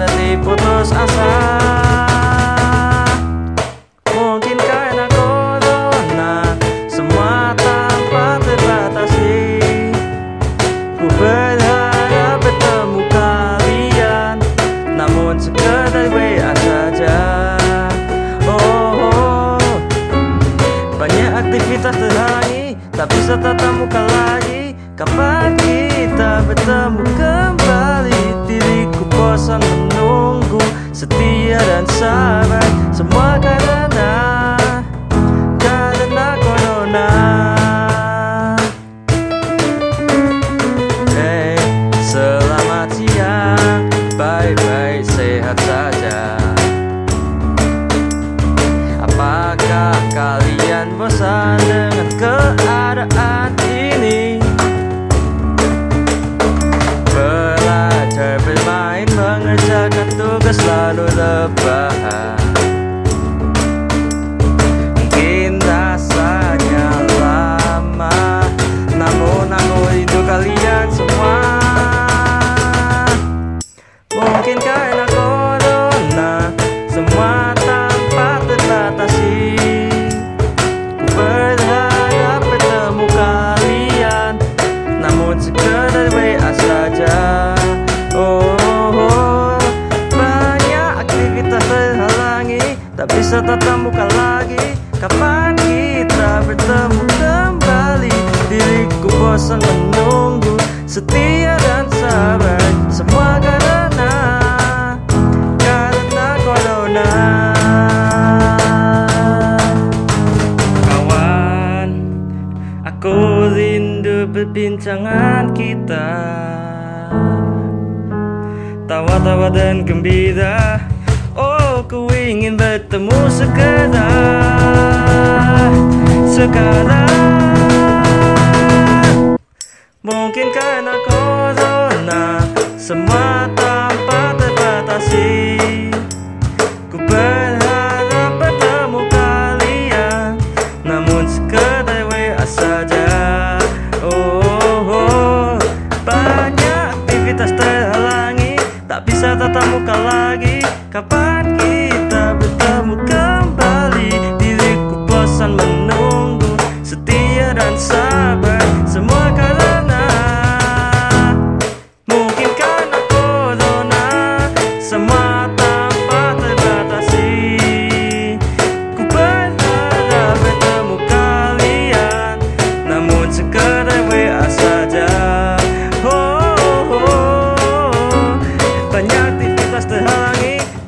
berarti putus asa. Mungkin karena corona? Semua tanpa terbatasi. Ku berharap bertemu kalian Namun sekedar WA saja. Oh, oh. Banyak aktivitas terhalangi Tak bisa tatap muka lagi. Kapan kita bertemu kembali? Diriku bosan menunggu Setia dan sabar. Semua karena Karena corona. Hey, selamat siang. Baik-baik sehat saja. Apakah kalian bosan dengan keadaan Namun sekedar WA saja oh, Banyak aktivitas terhalangi Tak bisa tatap muka lagi. Kapan kita bertemu kembali? Diriku bosan menunggu. Setia perbincangan kita. Tawa-tawa dan gembira. Oh ku ingin bertemu segera Sekarang. Mungkin karena corona Semua aktivitas terhalangi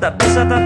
oh. Banyak